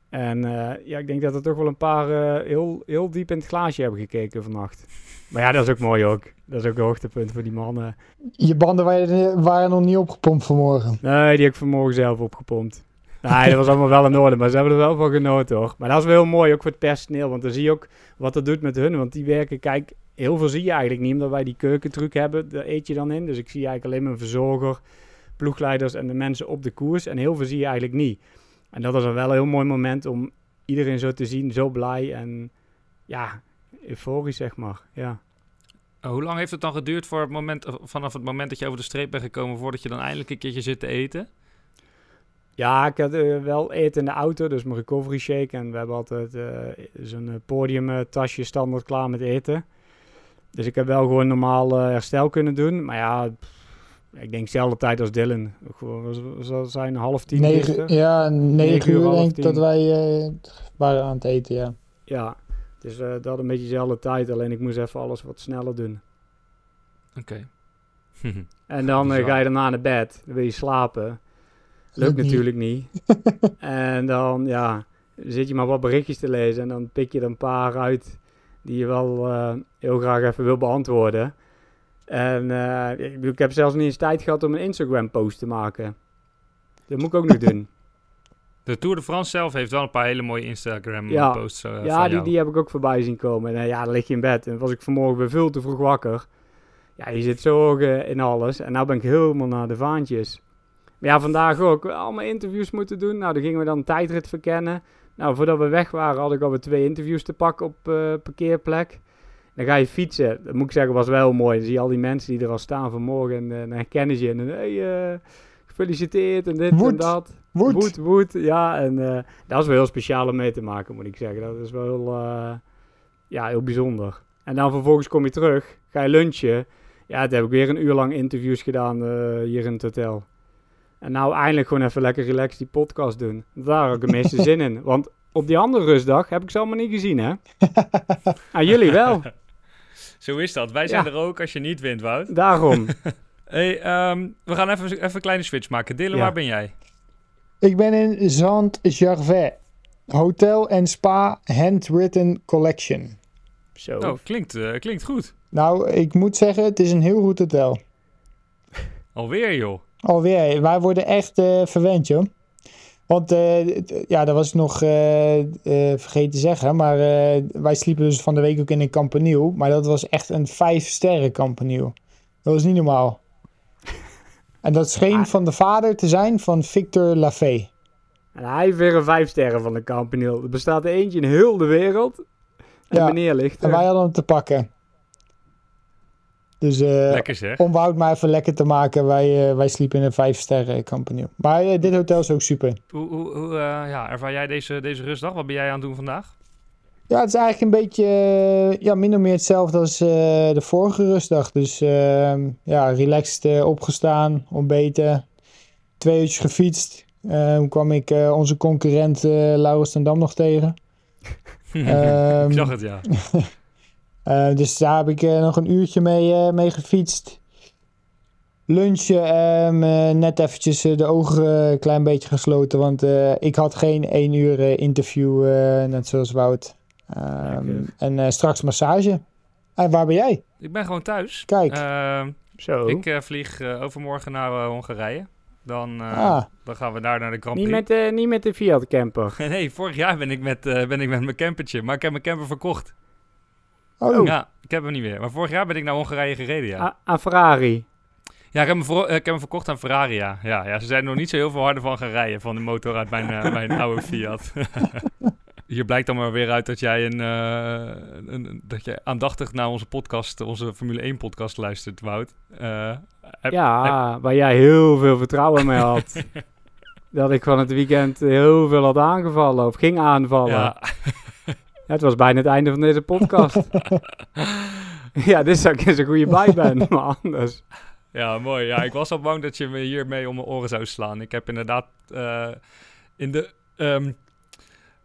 En uh, ja, ik denk dat er toch wel een paar uh, heel, heel diep in het glaasje hebben gekeken vannacht. Maar ja, dat is ook mooi ook. Dat is ook een hoogtepunt voor die mannen. Je banden waren, waren nog niet opgepompt vanmorgen? Nee, die heb ik vanmorgen zelf opgepompt. Nee, dat was allemaal wel in orde, maar ze hebben er wel van genoten hoor. Maar dat is wel heel mooi, ook voor het personeel, want dan zie je ook wat dat doet met hun. Want die werken, kijk, heel veel zie je eigenlijk niet, omdat wij die keukentruc hebben, daar eet je dan in. Dus ik zie eigenlijk alleen mijn verzorger, ploegleiders en de mensen op de koers. En heel veel zie je eigenlijk niet. En dat is dan wel een heel mooi moment om iedereen zo te zien, zo blij en ja, euforisch zeg maar, ja. Uh, hoe lang heeft het dan geduurd voor het moment, vanaf het moment dat je over de streep bent gekomen... voordat je dan eindelijk een keertje zit te eten? Ja, ik had uh, wel eten in de auto, dus mijn recovery shake. En we hebben altijd uh, zo'n podiumtasje standaard klaar met eten. Dus ik heb wel gewoon normaal herstel kunnen doen. Maar ja, ik denk dezelfde tijd als Dylan. We zijn half tien. Negen, ja, negen, negen uur, uur denk ik dat wij uh, waren aan het eten, ja. Ja, dus uh, dat een beetje dezelfde tijd. Alleen ik moest even alles wat sneller doen. Oké. Okay. [LAUGHS] en dan uh, ga je daarna naar bed. Dan wil je slapen. Lukt natuurlijk niet. [LAUGHS] en dan, ja, zit je maar wat berichtjes te lezen. En dan pik je er een paar uit die je wel heel graag even wil beantwoorden. En uh, ik, ik, heb zelfs niet eens tijd gehad om een Instagram-post te maken. Dat moet ik ook nog doen. [LAUGHS] De Tour de France zelf heeft wel een paar hele mooie Instagram-posts. Ja, uh, ja die, die heb ik ook voorbij zien komen. En uh, ja, dan lig je in bed. En was ik vanmorgen weer veel te vroeg wakker. Ja, je zit zo in alles. En nou ben ik helemaal naar de vaantjes. Maar ja, vandaag ook. Allemaal interviews moeten doen. Nou, dan gingen we dan een tijdrit verkennen. Nou, voordat we weg waren, had ik alweer twee interviews te pakken op parkeerplek. Dan ga je fietsen. Dat moet ik zeggen, was wel mooi. Dan zie je al die mensen die er al staan vanmorgen. En dan herkennen ze je. En hey, uh, gefeliciteerd en dit en dat. Woed. Woed, woed. Ja, en dat is wel heel speciaal om mee te maken, moet ik zeggen. Dat is wel heel, ja, heel bijzonder. En dan vervolgens kom je terug. Ga je lunchen. Ja, toen heb ik weer een uur lang interviews gedaan hier in het hotel. En nou eindelijk gewoon even lekker relaxed die podcast doen. Daar heb ik de meeste zin in. [LAUGHS] Want op die andere rustdag heb ik ze allemaal niet gezien, hè? [LAUGHS] ah, jullie wel. [LAUGHS] Zo is dat. Wij zijn er ook als je niet wint, Wout. Daarom. hey, um, we gaan even, even een kleine switch maken. Dylan, ja. waar ben jij? Ik ben in Zand-Gervais. Hotel en Spa Handwritten Collection. Zo. Oh, klinkt, uh, klinkt goed. Nou, ik moet zeggen, het is een heel goed hotel. Alweer, joh. Alweer. Wij worden echt uh, verwend, joh. Want uh, ja, dat was ik nog uh, uh, vergeten te zeggen. Maar wij sliepen dus van de week ook in een kampaniel. Maar dat was echt een vijf sterren kampaniel. Dat was niet normaal. en dat scheen ah. van de vader te zijn van Victor Lafay. En hij heeft weer een vijf sterren van de kampaniel. Er bestaat er eentje in heel de wereld. En ja, meneer ligt er. En wij hadden hem te pakken. Dus uh, om Wout maar even lekker te maken, wij, uh, wij sliepen in een vijf sterren compagnie. Maar uh, dit hotel is ook super. Hoe, hoe, hoe ja, ervaar jij deze, deze rustdag? Wat ben jij aan het doen vandaag? Ja, het is eigenlijk een beetje ja, min of meer hetzelfde als de vorige rustdag. Dus ehm, ja, relaxed opgestaan, ontbeten, twee uurtjes gefietst. Toen kwam ik onze concurrent Laurens ten Dam nog tegen. um, [LAUGHS] ik zag het, ja. [LAUGHS] Uh, dus daar heb ik uh, nog een uurtje mee, uh, mee gefietst. Lunchen, ehm, net eventjes de ogen een klein beetje gesloten. Want ik had geen één uur interview, net zoals Wout. Um, en straks massage. En waar ben jij? Ik ben gewoon thuis. Kijk. Ehm, Zo. Ik vlieg overmorgen naar Hongarije. Dan, ah. dan gaan we daar naar de Grand Prix. Niet met, niet met de Fiat camper? [LAUGHS] nee, vorig jaar ben ik, met, ben ik met mijn campertje. Maar ik heb mijn camper verkocht. Oh. Ja, ik heb hem niet meer. Maar vorig jaar ben ik naar Hongarije gereden, ja. aan Ferrari? Ja, ik heb, hem voor, ik heb hem verkocht aan Ferrari, ja. ja. Ja, ze zijn er nog niet zo heel veel harder van gaan rijden, van de motor uit mijn, uh, mijn oude Fiat. [LAUGHS] Hier blijkt dan maar weer uit dat jij een, uh, een, dat jij aandachtig naar onze podcast, onze Formule 1 podcast luistert, Wout. Uh, heb, ja, heb... waar jij heel veel vertrouwen mee had. [LAUGHS] dat ik van het weekend heel veel had aangevallen of ging aanvallen. Ja. Het was bijna het einde van deze podcast. [LAUGHS] ja, dit is ik eens een goede bij ben, [LAUGHS] maar anders. Ja, mooi. Ja, ik was al bang dat je me hiermee om mijn oren zou slaan. Ik heb inderdaad uh, in de... Um,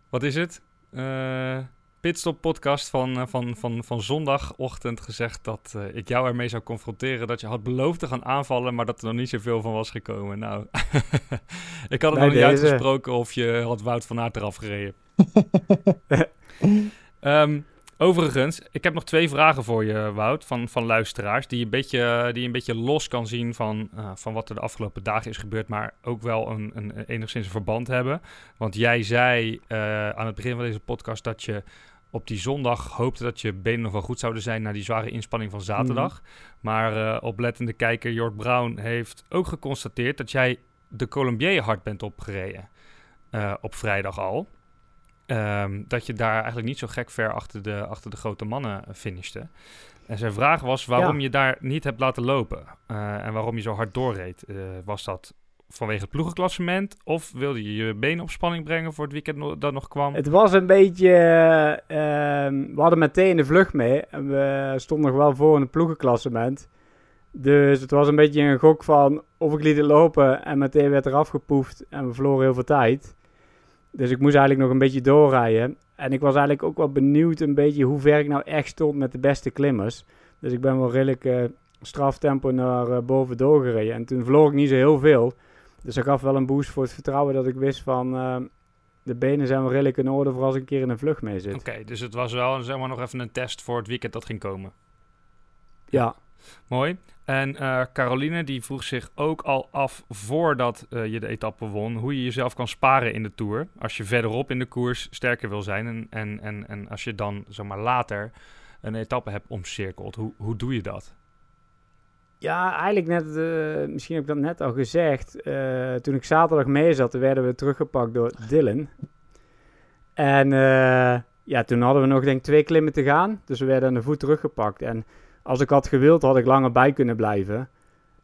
wat is het? Uh, Pitstop podcast van, uh, van, van, van zondagochtend gezegd dat uh, ik jou ermee zou confronteren. Dat je had beloofd te gaan aanvallen, maar dat er nog niet zoveel van was gekomen. Nou, [LAUGHS] ik had het nog niet uitgesproken of je had Wout van Aert eraf gereden. Um, [LAUGHS] overigens, ik heb nog twee vragen voor je, Wout, van, van luisteraars. Die, een beetje, die een beetje los kan zien van, uh, van wat er de afgelopen dagen is gebeurd. Maar ook wel een, een, enigszins een verband hebben. Want jij zei uh, aan het begin van deze podcast dat je op die zondag hoopte dat je benen nog wel goed zouden zijn na die zware inspanning van zaterdag. Mm. Maar uh, oplettende kijker Jort Brown heeft ook geconstateerd dat jij de Colombier hard bent opgereden. op vrijdag al. Ehm, dat je daar eigenlijk niet zo gek ver achter de, achter de grote mannen finishte. En zijn vraag was waarom Ja. je daar niet hebt laten lopen eh, en waarom je zo hard doorreed. Eh, was dat vanwege het ploegenklassement of wilde je je benen op spanning brengen voor het weekend dat nog kwam? Het was een beetje... eh, ehm, we hadden meteen de vlucht mee. En we stonden nog wel voor in het ploegenklassement. Dus het was een beetje een gok van of ik liet het lopen en meteen werd er afgepoefd en we verloren heel veel tijd. Dus ik moest eigenlijk nog een beetje doorrijden. En ik was eigenlijk ook wel benieuwd een beetje hoe ver ik nou echt stond met de beste klimmers. Dus ik ben wel redelijk eh straftempo naar eh, boven doorgereden. En toen verloor ik niet zo heel veel. Dus dat gaf wel een boost voor het vertrouwen dat ik wist van... eh, de benen zijn wel redelijk in orde voor als ik een keer in een vlucht mee zit. Oké, dus het was wel zeg maar, nog even een test voor het weekend dat ging komen. Ja. Mooi. En eh, Caroline die vroeg zich ook al af voordat eh, je de etappe won, hoe je jezelf kan sparen in de Tour. Als je verderop in de koers sterker wil zijn en, en, en, en als je dan zomaar later een etappe hebt omcirkeld. Hoe, hoe doe je dat? Ja, eigenlijk net, eh, misschien heb ik dat net al gezegd. Toen ik zaterdag mee zat, werden we teruggepakt door Dylan. En ja, toen hadden we nog denk ik twee klimmen te gaan. Dus we werden aan de voet teruggepakt. En als ik had gewild, had ik langer bij kunnen blijven.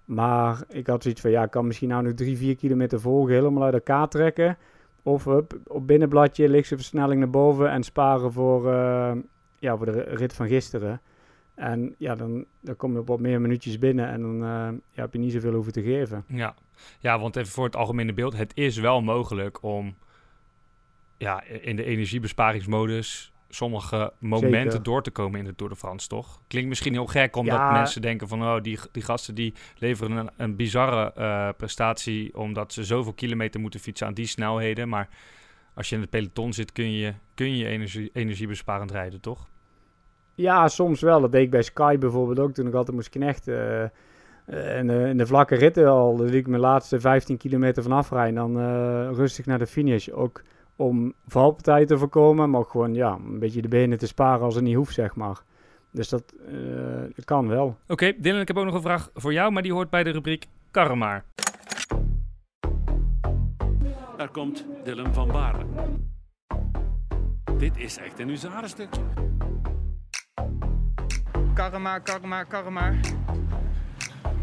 Maar ik had zoiets van, ja, ik kan misschien nou nog drie, vier kilometer volgen, helemaal uit elkaar trekken. Of hup, op binnenbladje, lichtste versnelling naar boven en sparen voor, eh, ja, voor de rit van gisteren. En ja, dan, dan kom je op wat meer minuutjes binnen en dan eh, ja, heb je niet zoveel hoeven te geven. Ja. ja, want even voor het algemene beeld. Het is wel mogelijk om ja, in de energiebesparingsmodus sommige momenten Zeker. door te komen in de Tour de France, toch? Klinkt misschien heel gek, omdat Ja. mensen denken van... oh, die, die gasten die leveren een, een bizarre eh, prestatie... omdat ze zoveel kilometer moeten fietsen aan die snelheden. Maar als je in het peloton zit, kun je kun je energie, energiebesparend rijden, toch? Ja, soms wel. Dat deed ik bij Sky bijvoorbeeld ook toen ik altijd moest knechten. eh, in, de, in de vlakke ritten al, liet ik mijn laatste 15 kilometer vanaf rijden. Dan eh, rustig naar de finish. Ook om valpartijen te voorkomen, maar ook gewoon ja, een beetje de benen te sparen als het niet hoeft, zeg maar. Dus dat, eh, kan wel. Oké, Dylan, ik heb ook nog een vraag voor jou... maar die hoort bij de rubriek Karremaar. Daar komt Dylan van Baarle. Dit is echt een huzarenstuk. Karma, karma, karma.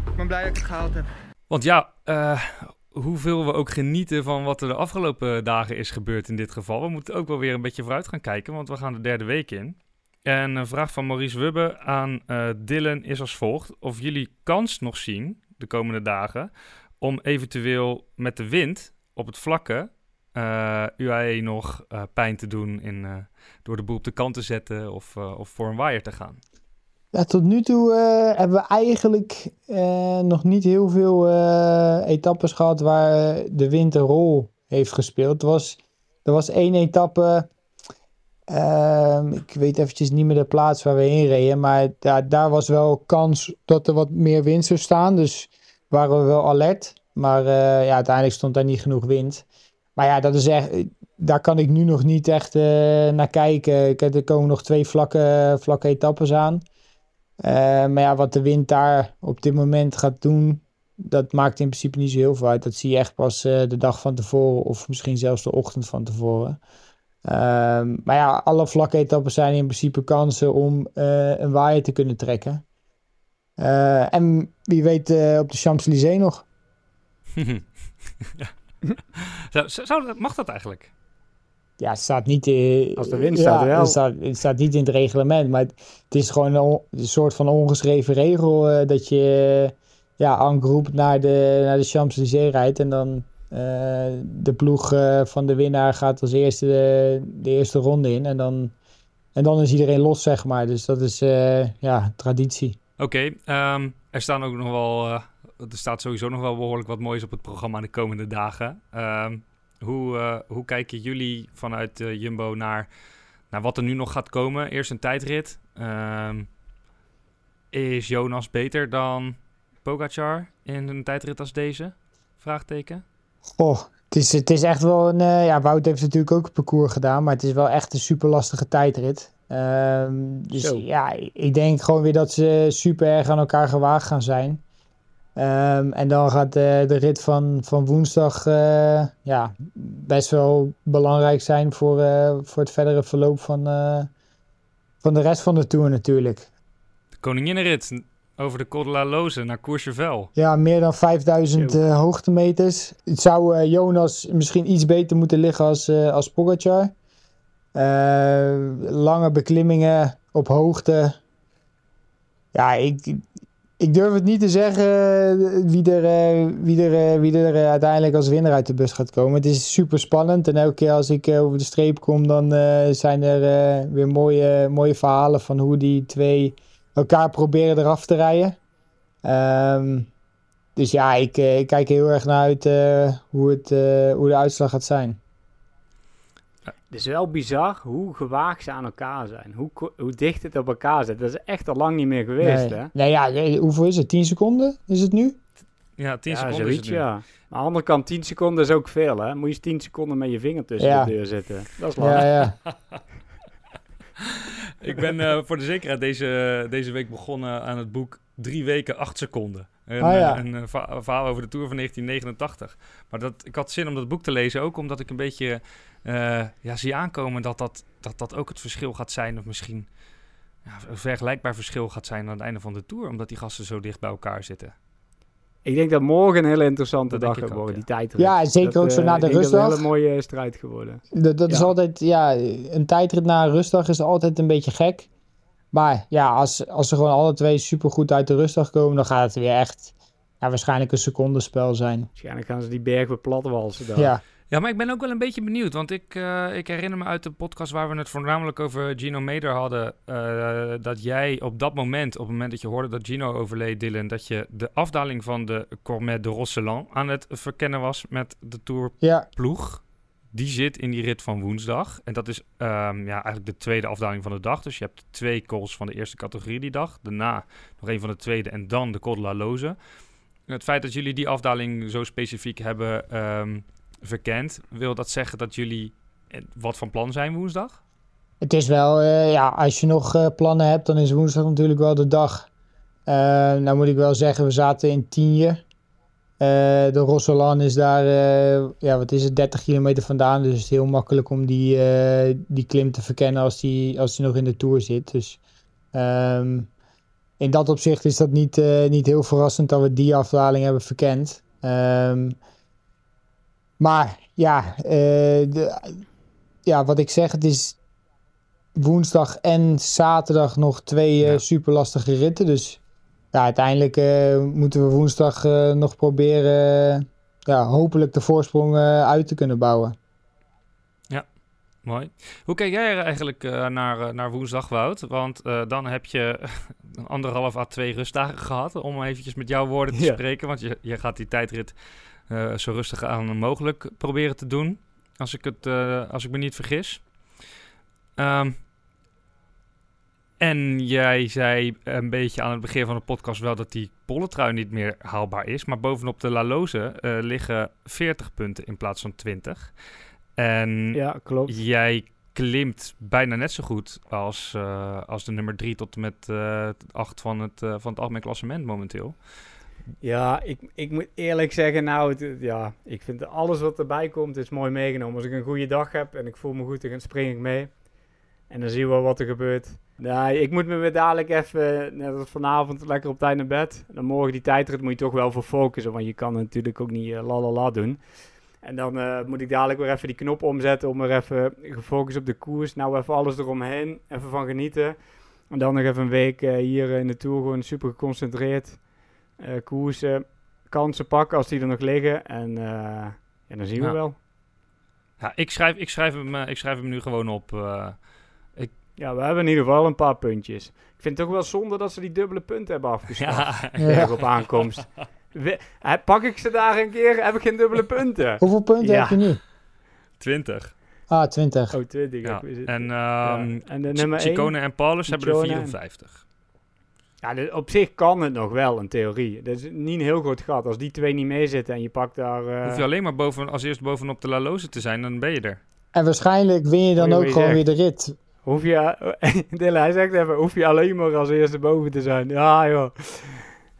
Ik ben blij dat ik het gehaald heb. Want ja, eh, hoeveel we ook genieten van wat er de afgelopen dagen is gebeurd in dit geval. We moeten ook wel weer een beetje vooruit gaan kijken, want we gaan de derde week in. En een vraag van Maurice Wubbe aan eh, Dylan is als volgt. Of jullie kans nog zien, de komende dagen, om eventueel met de wind op het vlakke eh, UAE nog eh, pijn te doen in, door de boel op de kant te zetten of, of voor een waaier te gaan. Ja, tot nu toe eh, hebben we eigenlijk eh, nog niet heel veel eh, etappes gehad waar de wind een rol heeft gespeeld. Er was, er was één etappe, ehm, ik weet eventjes niet meer de plaats waar we heen reden, maar ja, daar was wel kans dat er wat meer wind zou staan. Dus waren we wel alert. Maar ja, uiteindelijk stond daar niet genoeg wind. Maar ja, dat is echt, daar kan ik nu nog niet echt naar kijken. Ik, er komen nog twee vlakke, vlakke etappes aan. Eh, maar ja, wat de wind daar op dit moment gaat doen, dat maakt in principe niet zo heel veel uit. Dat zie je echt pas eh, de dag van tevoren of misschien zelfs de ochtend van tevoren. Ehm, maar ja, alle vlakke etappes zijn in principe kansen om eh, een waaier te kunnen trekken. En wie weet op de Champs-Élysées nog. [LAUGHS] dat- mag dat eigenlijk? Ja, het staat niet... eh, Als de wind ja, staat wel. Het staat, het staat niet in het reglement, maar het, het is gewoon een, soort van ongeschreven regel eh, dat je eh, ja, en groep naar de, naar de Champs-Élysées rijdt en dan eh, de ploeg eh, van de winnaar gaat als eerste de, de eerste ronde in en dan, en dan is iedereen los, zeg maar. Dus dat is eh, ja, traditie. Oké, ehm, er staan ook nog wel. eh, er staat sowieso nog wel behoorlijk wat moois op het programma de komende dagen. Ehm, hoe, eh, hoe kijken jullie vanuit eh, Jumbo naar, naar wat er nu nog gaat komen? Eerst een tijdrit. Ehm, is Jonas beter dan Pogacar in een tijdrit als deze? Vraagteken. Oh, het is, het is echt wel een. eh, ja, Wout heeft natuurlijk ook het parcours gedaan, maar het is wel echt een super lastige tijdrit. Ehm, dus Zo. ja, ik denk gewoon weer dat ze super erg aan elkaar gewaagd gaan zijn. Ehm, en dan gaat de, de rit van, van woensdag eh, ja, best wel belangrijk zijn voor, eh, voor het verdere verloop van, eh, van de rest van de Tour natuurlijk. De koninginnenrit over de Col de la Loze naar Courchevel. Ja, meer dan 5000 uh, hoogtemeters. Het zou Jonas misschien iets beter moeten liggen als, als Pogacar. lange beklimmingen op hoogte. Ja, ik, ik durf het niet te zeggen wie er, wie er, wie er uiteindelijk als winnaar uit de bus gaat komen. Het is super spannend. En elke keer als ik over de streep kom, dan zijn er weer mooie, mooie verhalen van hoe die twee elkaar proberen eraf te rijden. Um, dus ja, ik, ik, kijk heel erg naar uit hoe, het, hoe de uitslag gaat zijn. Het is wel bizar hoe gewaagd ze aan elkaar zijn. Hoe, hoe dicht het op elkaar zit. Dat is echt al lang niet meer geweest, nee. hè? Nee, ja, hoeveel is het? 10 seconden is het nu? Ja, 10 ja, seconden zoiets, is het nu. ja. Maar aan de andere kant, 10 seconden is ook veel, hè? Moet je eens 10 seconden met je vinger tussen Ja. de deur zitten. Dat is lang. Ja, ja. [LAUGHS] Ik ben eh, voor de zekerheid deze, deze week begonnen aan het boek Drie weken, acht seconden. Een, Ah, ja. eh, een, verhaal over de Tour van 1989. Maar dat, ik had zin om dat boek te lezen, ook omdat ik een beetje eh, ja, zie aankomen dat dat, dat dat ook het verschil gaat zijn. Of misschien ja, een vergelijkbaar verschil gaat zijn aan het einde van de Tour. Omdat die gasten zo dicht bij elkaar zitten. Ik denk dat morgen een hele interessante Dat dag denk gaat worden, ja. die tijdrit. Ja, zeker Dat, ook zo eh, na de denk dat het rustdag. een hele mooie strijd geworden. Dat, dat is altijd, ja, een tijdrit na een rustdag is altijd een beetje gek. Maar ja, als, als ze gewoon alle twee supergoed uit de rustdag komen, dan gaat het weer echt ja, waarschijnlijk een secondenspel zijn. Waarschijnlijk gaan ze die berg weer platwalsen dan. Ja. Ja, maar ik ben ook wel een beetje benieuwd. Want ik, eh, ik herinner me uit de podcast waar we het voornamelijk over Gino Meder hadden. eh, dat jij op dat moment, op het moment dat je hoorde dat Gino overleed, Dylan, dat je de afdaling van de Cormet de Rosselan aan het verkennen was met de Tour Ja. ploeg. Die zit in die rit van woensdag. En dat is ehm, ja, eigenlijk de tweede afdaling van de dag. Dus je hebt twee calls van de eerste categorie die dag. Daarna nog een van de tweede en dan de Col de la Loze. Het feit dat jullie die afdaling zo specifiek hebben ehm, verkend, wil dat zeggen dat jullie eh, wat van plan zijn woensdag? Het is wel, eh, ja, als je nog eh, plannen hebt, dan is woensdag natuurlijk wel de dag. Eh, nou moet ik wel zeggen, we zaten in Tienje. De Rossolan is daar, ja, wat is het, 30 kilometer vandaan. Dus het is heel makkelijk om die, die klim te verkennen als die, als die nog in de Tour zit. Dus ehm, in dat opzicht is dat niet, niet heel verrassend dat we die afdaling hebben verkend. Ehm, maar ja, eh, de, ja, wat ik zeg, het is woensdag en zaterdag nog twee eh, super lastige ritten. Dus ja, uiteindelijk eh, moeten we woensdag nog proberen, ja, hopelijk de voorsprong uit te kunnen bouwen. Ja, mooi. Hoe kijk jij er eigenlijk naar, naar woensdag, Wout? Want dan heb je een anderhalf à twee rustdagen gehad, om eventjes met jouw woorden te Ja. spreken. Want je, je gaat die tijdrit eh, zo rustig aan mogelijk proberen te doen, als ik, het, eh, als ik me niet vergis. Ehm, en jij zei een beetje aan het begin van de podcast wel dat die pollentrui niet meer haalbaar is. Maar bovenop de La Loze eh, liggen 40 punten in plaats van 20. En Ja, klopt. jij klimt bijna net zo goed als, eh, als de nummer 3 tot en met eh 8 van het, eh, van het algemeen klassement momenteel. Ja, ik, ik moet eerlijk zeggen, nou, ja, ik vind alles wat erbij komt, is mooi meegenomen. Als ik een goede dag heb en ik voel me goed, dan spring ik mee. En dan zien we wat er gebeurt. Nee, ik moet me weer dadelijk even, net als vanavond, lekker op tijd naar bed. Dan morgen die tijdrit moet je toch wel voor focussen, want je kan natuurlijk ook niet eh, la la la doen. En dan eh, moet ik dadelijk weer even die knop omzetten om er even gefocust op de koers. Nou, even alles eromheen, even van genieten. En dan nog even een week eh, hier in de Tour gewoon super geconcentreerd eh, koersen, kansen pakken als die er nog liggen. En eh, ja, dan zien we Ja. wel. Ja, ik schrijf, ik schrijf, hem, eh, ik schrijf hem nu gewoon op. eh, ik, Ja, we hebben in ieder geval een paar puntjes. Ik vind het toch wel zonde dat ze die dubbele punten hebben [LAUGHS] afgeschaft. Ja. Ja. op aankomst. [LAUGHS] We- pak ik ze daar een keer, heb ik geen dubbele punten. [LAUGHS] Hoeveel punten Ja. heb je nu? 20. Ah, 20. Oh, 20. Ja. ik wist het. En, Ja. ehm en de Ch- nummer één? Ciccone en Paulus hebben er Ciccone en- 54. Ja, dus op zich kan het nog wel, in theorie. Dat is niet een heel groot gat. Als die twee niet meezitten en je pakt daar... eh, Hoef je alleen maar boven, als eerst bovenop de La Loze te zijn, dan ben je er. En waarschijnlijk win je dan ook gewoon weer de rit. Hoef je, [LAUGHS] Dylan, hij zegt even, hoef je alleen maar als eerste boven te zijn. Ja, joh.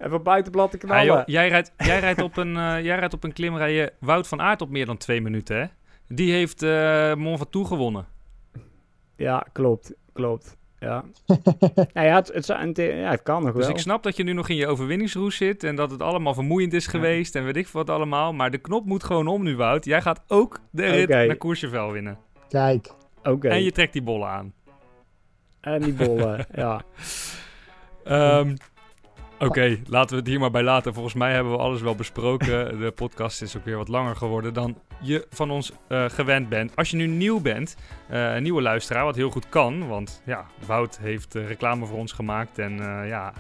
Even buitenblad te knallen. joh, jij, rijdt, jij, rijdt op een, eh, jij rijdt op een klimrijje Wout van Aert op meer dan twee minuten, hè? Die heeft eh Mont Ventoux gewonnen. Ja, klopt. Klopt. Ja. [LAUGHS] nou ja, het, het, ja, het kan nog Dus wel. ik snap dat je nu nog in je overwinningsroes zit en dat het allemaal vermoeiend is geweest en weet ik wat allemaal. Maar de knop moet gewoon om nu, Wout. Jij gaat ook de rit naar Courchevel winnen. Kijk. Oké. En je trekt die bollen aan. En die bollen, [LAUGHS] ja. Ehm, Oké, laten we het hier maar bij laten. Volgens mij hebben we alles wel besproken. [LAUGHS] De podcast is ook weer wat langer geworden dan je van ons eh, gewend bent. Als je nu nieuw bent, eh, een nieuwe luisteraar, wat heel goed kan. Want ja, Wout heeft eh, reclame voor ons gemaakt. En ja,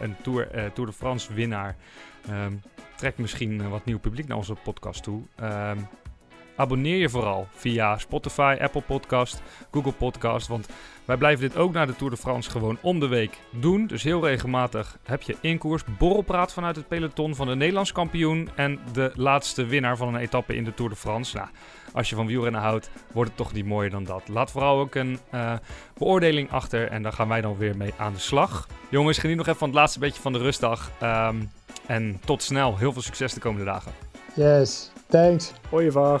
een Tour, Tour de France winnaar ehm, trekt misschien wat nieuw publiek naar onze podcast toe. Ehm, abonneer je vooral via Spotify, Apple Podcast, Google Podcast. Want wij blijven dit ook na de Tour de France gewoon om de week doen. Dus heel regelmatig heb je in koers borrelpraat vanuit het peloton van de Nederlands kampioen en de laatste winnaar van een etappe in de Tour de France. Nou, als je van wielrennen houdt, wordt het toch niet mooier dan dat. Laat vooral ook een eh, beoordeling achter en daar gaan wij dan weer mee aan de slag. Jongens, geniet nog even van het laatste beetje van de rustdag. Ehm, en tot snel. Heel veel succes de komende dagen. Yes, thanks. Ooievaar.